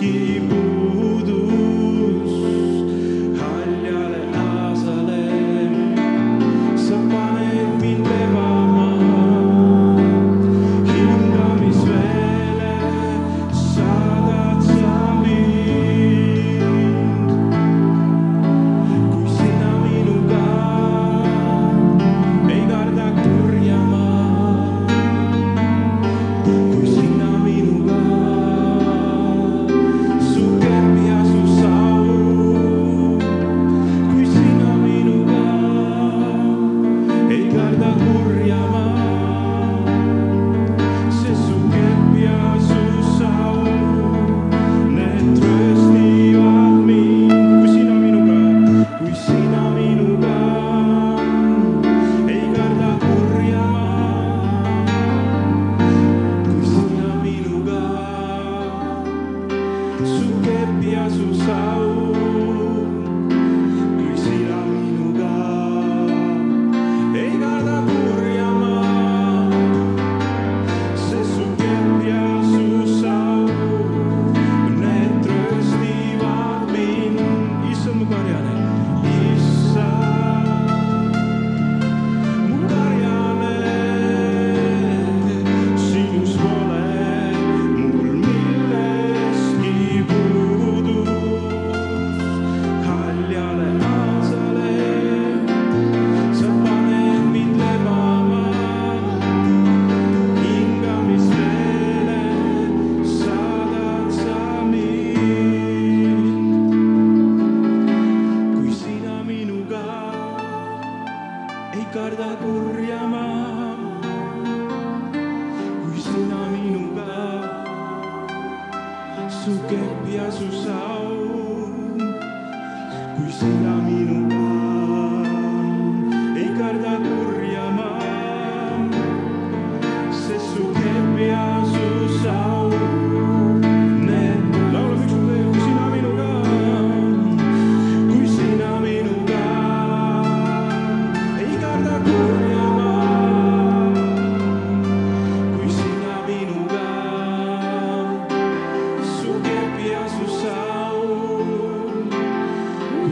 keep